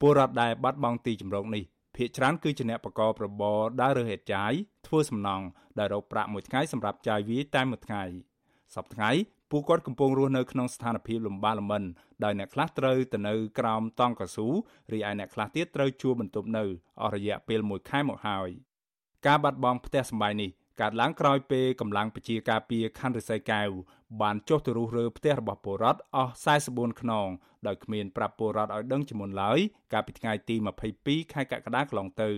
ពលរដ្ឋដែលបាត់បង់ទីជម្រកនេះភាគច្រើនគឺជាអ្នកបកករបរដើររើហេតុចាយធ្វើសំណង់ដែលរកប្រាក់មួយថ្ងៃសម្រាប់ចាយវាយតែមួយថ្ងៃសប្តាហ៍ថ្ងៃពួកគាត់កំពុងរស់នៅក្នុងស្ថានភាពលំបាកលំបិនដោយអ្នកខ្លះត្រូវទៅនៅក្រោមតង់កស៊ូរីឯអ្នកខ្លះទៀតត្រូវជួលបន្ទប់នៅអស់រយៈពេល1ខែមកហើយការបាត់បង់ផ្ទះសម្បែងនេះ កើតឡើងក្រោយពេលកម្លាំងពជាការពារខណ្ឌរិស័យកែវបានចុះទៅរុះរើផ្ទះរបស់ពលរដ្ឋអស់44ខ្នងដោយគ្មានប្រាប់ពលរដ្ឋឲ្យដឹងជាមុនឡើយកាលពីថ្ងៃទី22ខែកក្កដាកន្លងទៅ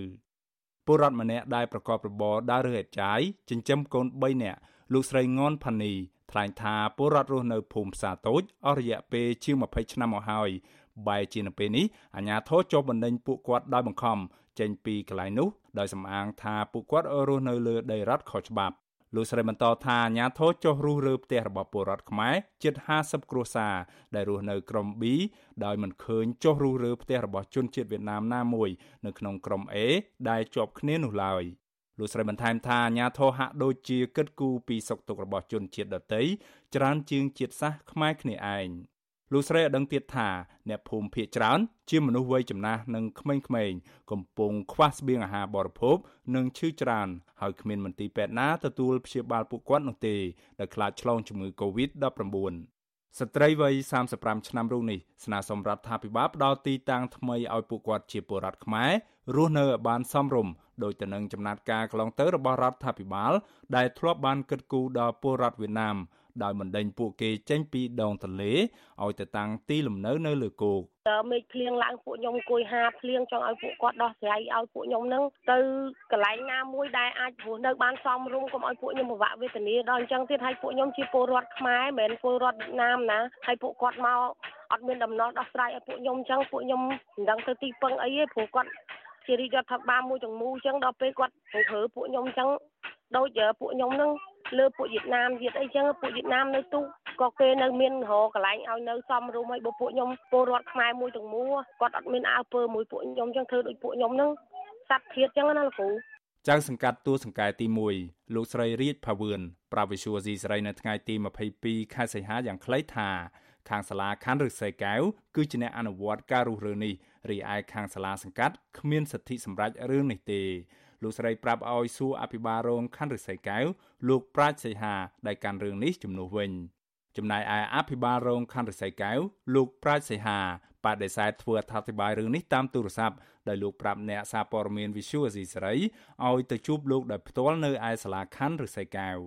ពលរដ្ឋម្នាក់ដែលប្រកបរបរដើររើអេតចាយចិញ្ចឹមកូន3នាក់លោកស្រីងនផានី ថ្លែងថាពលរដ្ឋរស់នៅភូមិផ្សារតូចអស់រយៈពេលជាង20ឆ្នាំមកហើយបែរជានៅពេលនេះអាជ្ញាធរចុះបណ្ដេញពួកគាត់ដោយបង្ខំចេញពីកន្លែងនោះដោយសំអាងថាពួកគាត់រស់នៅលើដីរដ្ឋខុសច្បាប់លោកស្រីបន្តថាអាញាធរចុះរុះរើផ្ទះរបស់ពលរដ្ឋខ្មែរជិត50គ្រួសារដែលរស់នៅក្រុម B ដោយមិនឃើញចុះរុះរើផ្ទះរបស់ជនជាតិវៀតណាមណាមួយនៅក្នុងក្រុម A ដែលជាប់គ្នានោះឡើយ លោកស្រីបន្ថែមថាអាញាធរហាក់ដូចជាគិតគូរពីសុខទុក្ខរបស់ជនជាតិដទៃច្រើនជាងជាតិសាសន៍ខ្មែរគ្នាឯង។លោកស្រីឲ្យដឹងទៀតថាអ្នកភូមិភាគច្រើនជាមនុស្សវ័យចំណាស់និងក្មេងៗកំពុងខ្វះស្បៀងអាហារបរិភោគនិងឈឺច្រើនហើយគ្មានមន្ទីរពេទ្យណាទទួលព្យាបាលពួកគាត់នោះទេដោយខ្លាចឆ្លងជំងឺ Covid-19 ស្ត្រីវ័យ35ឆ្នាំរូបនេះស្នើសុំរដ្ឋាភិបាលផ្ដល់ទីតាំងថ្មីឲ្យពួកគាត់ជាពលរដ្ឋខ្មែររស់នៅឲ្យបានសមរម្យដោយទៅនឹងចំណាត់ការកន្លងទៅរបស់រដ្ឋាភិបាលដែលធ្លាប់បានគិតគូរដល់ពលរដ្ឋវៀតណាមដោយបណ្ដេញពួកគេចេញពីដងទន្លេឲ្យទៅតាំងទីលំនៅនៅលើគោកតើមេឃភ្លៀងឡើងពួកខ្ញុំអង្គុយហាភ្លៀងចង់ឲ្យពួកគាត់ដោះស្រាយឲ្យពួកខ្ញុំនឹងទៅកន្លែងណាមួយដែលអាចរស់នៅបានសមរម្យកុំឲ្យពួកខ្ញុំពិបាកវេទនាដល់អញ្ចឹងទៀតឲ្យពួកខ្ញុំជាពលរដ្ឋខ្មែរមិនមែនពលរដ្ឋវៀតណាមណាហើយពួកគាត់មកអត់មានដំណោះដោះស្រាយឲ្យពួកខ្ញុំអញ្ចឹងពួកខ្ញុំមិនដឹងទៅទីពឹងអីទេព្រោះគាត់ជារាជរដ្ឋាភិបាលមួយទាំងមូលអញ្ចឹងដល់ពេលគាត់ទៅធ្វើពួកខ្ញុំអញ្ចឹងដូចពួកខ្ញុំនឹង លើពួកវៀតណាមទៀតអីចឹងពួកវៀតណាមនៅទូក៏គេនៅមានរកកន្លែងឲ្យនៅសំរុំឲ្យបើពួកខ្ញុំពលរដ្ឋខ្មែរមួយទាំងមូលគាត់អត់មានអើពើមួយពួកខ្ញុំចឹងធ្វើដូចពួកខ្ញុំហ្នឹងសັດធៀបចឹងណាលោកគ្រូចៅសង្កាត់ទួលសង្កែទី1លោកស្រីរាជផាវឿនប្រាវិសុវស៊ីស្រីនៅថ្ងៃទី22ខែសីហាយ៉ាងខ្លីថាខាងសាលាខណ្ឌឫស្សីកែវគឺជាអ្នកអនុវត្តការរុះរើនេះរីឯខាងសាលាសង្កាត់គ្មានសិទ្ធិសម្រេចរឿងនេះទេ លោកស្រីប្រាប់ឲ្យសួរអភិបាលរងខណ្ឌរិស័យកែវលោកប្រាជ្ញសីហាដែលកាន់រឿងនេះជំនួសវិញចំណែកឯអភិបាលរងខណ្ឌរិស័យកែវលោកប្រាជ្ញសីហាបដិសេធធ្វើអត្ថាធិប្បាយរឿងនេះតាមទូរស័ព្ទដោយលោកប្រាប់អ្នកសារព័ត៌មាន Visual Asia សេរីឲ្យទៅជួបលោកដោយផ្ទាល់នៅឯសាលាខណ្ឌរិស័យកែវ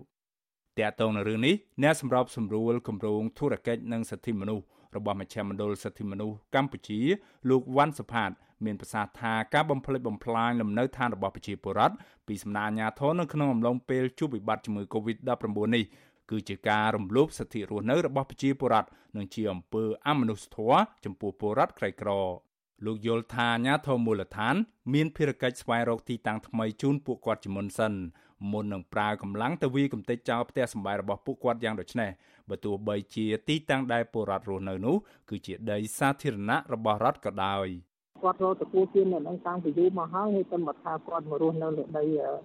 តាក់ទងនឹងរឿងនេះអ្នកសម្របសម្រួលគម្រោងធុរកិច្ចនិងសិទ្ធិមនុស្សរបស់មជ្ឈមណ្ឌលសិទ្ធិមនុស្សកម្ពុជាលោកវ៉ាន់សុផាត មានប្រសាសន៍ថាការបំផ្លិចបំផ្លាញលំនៅឋានរបស់ប្រជាពលរដ្ឋពីសំណាក់អាជ្ញាធរនៅក្នុងអំឡុងពេលជួបវិបត្តិជំងឺ Covid-19 នេះគឺជាការរំលោភសិទ្ធិរស់នៅរបស់ប្រជាពលរដ្ឋនិងជាអំពើអមនុស្សធម៌ចំពោះពលរដ្ឋក្រីក្រលោកយល់ថាអាញាធមមូលដ្ឋាន មានភារកិច្ចស្វែងរកទីតាំងថ្មីជូនពួកគាត់ជាមុនសិនមុននឹងប្រើកម្លាំងទៅវាយកំទេចចោលផ្ទះសម្បែងរបស់ពួកគាត់យ៉ាងដូចនេះបើទោះបីជាទីតាំងដែលពលរដ្ឋរស់នៅនោះគឺជាដីសាធារណៈរបស់រដ្ឋក៏ដោយ គាត់រកទទួលទាននៅនឹងតាំងពីយូរមកហើយហើយតែមកថាគាត់មករស់នៅលើដី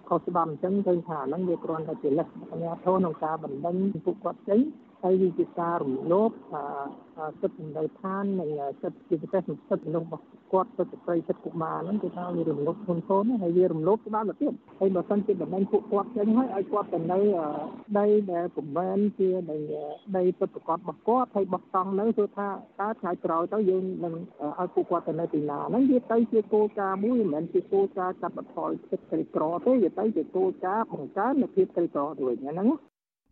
ខុសច្បាប់អញ្ចឹងឃើញថាហ្នឹងវាគ្រាន់តែជាលេសអាញាធនក្នុងការបណ្ដឹងពួកគាត់ចេញហើយវាជាការរំលោភសិទ្ធិនៅឋាននិងសិទ្ធិជាពិសេសសិទ្ធិមនុស្សរបស់គាត់សិទ្ធិស្ត្រីសិទ្ធិកុមារហ្នឹងគឺថាវារំលោភធ្ងន់ធ្ងរហើយវារំលោភច្បាប់ទៅទៀតហើយបើសិនជាបណ្ដឹងពួកគាត់ចេញហើយឲ្យគាត់ទៅនៅដីដែលពុំមែនជាដីដីពិតប្រកបរបស់គាត់ហើយបោះតង់នៅគឺថាតើថ្ងៃក្រោយទៅយើងនឹងឲ្យពួកគាត់ទៅនៅទីណាហ្នឹងវាទៅជាគោលការណ៍មួយមិនមែនជាគោលការណ៍កាត់បន្ថយសិទ្ធិក្រីក្រទេវាទៅជាគោលការណ៍បង្កើននូវភាពក្រីក្រទៅវិញហ្នឹង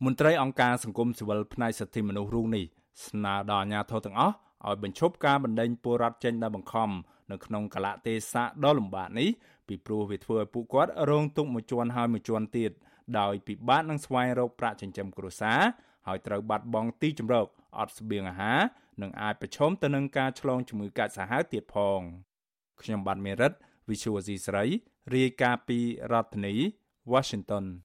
មន្ត្រីអង្គការសង្គមស៊ីវិលផ្នែកសិទ្ធិមនុស្សរូបនេះស្នើដល់អាជ្ញាធរទាំងអស់ឲ្យបញ្ឈប់ការបណ្តេញពលរដ្ឋចេញដោយបង្ខំនៅក្នុងកលៈទេសៈដ៏លំបាកនេះពីព្រោះវាធ្វើឲ្យពួកគាត់រងទុក្ខមួយជាន់ហើយមួយជាន់ទៀតដោយពិបាកនឹងស្វែងរកប្រាក់ចិញ្ចឹមគ្រួសារហើយត្រូវបាត់បង់ទីជម្រកអត់ស្បៀងអាហារនិងអាចប្រឈមទៅនឹងការឆ្លងជំងឺកាចសាហាវទៀតផងខ្ញុំបាទមេរិត Visual C ស្រីរាយការណ៍ពីរដ្ឋធានី Washington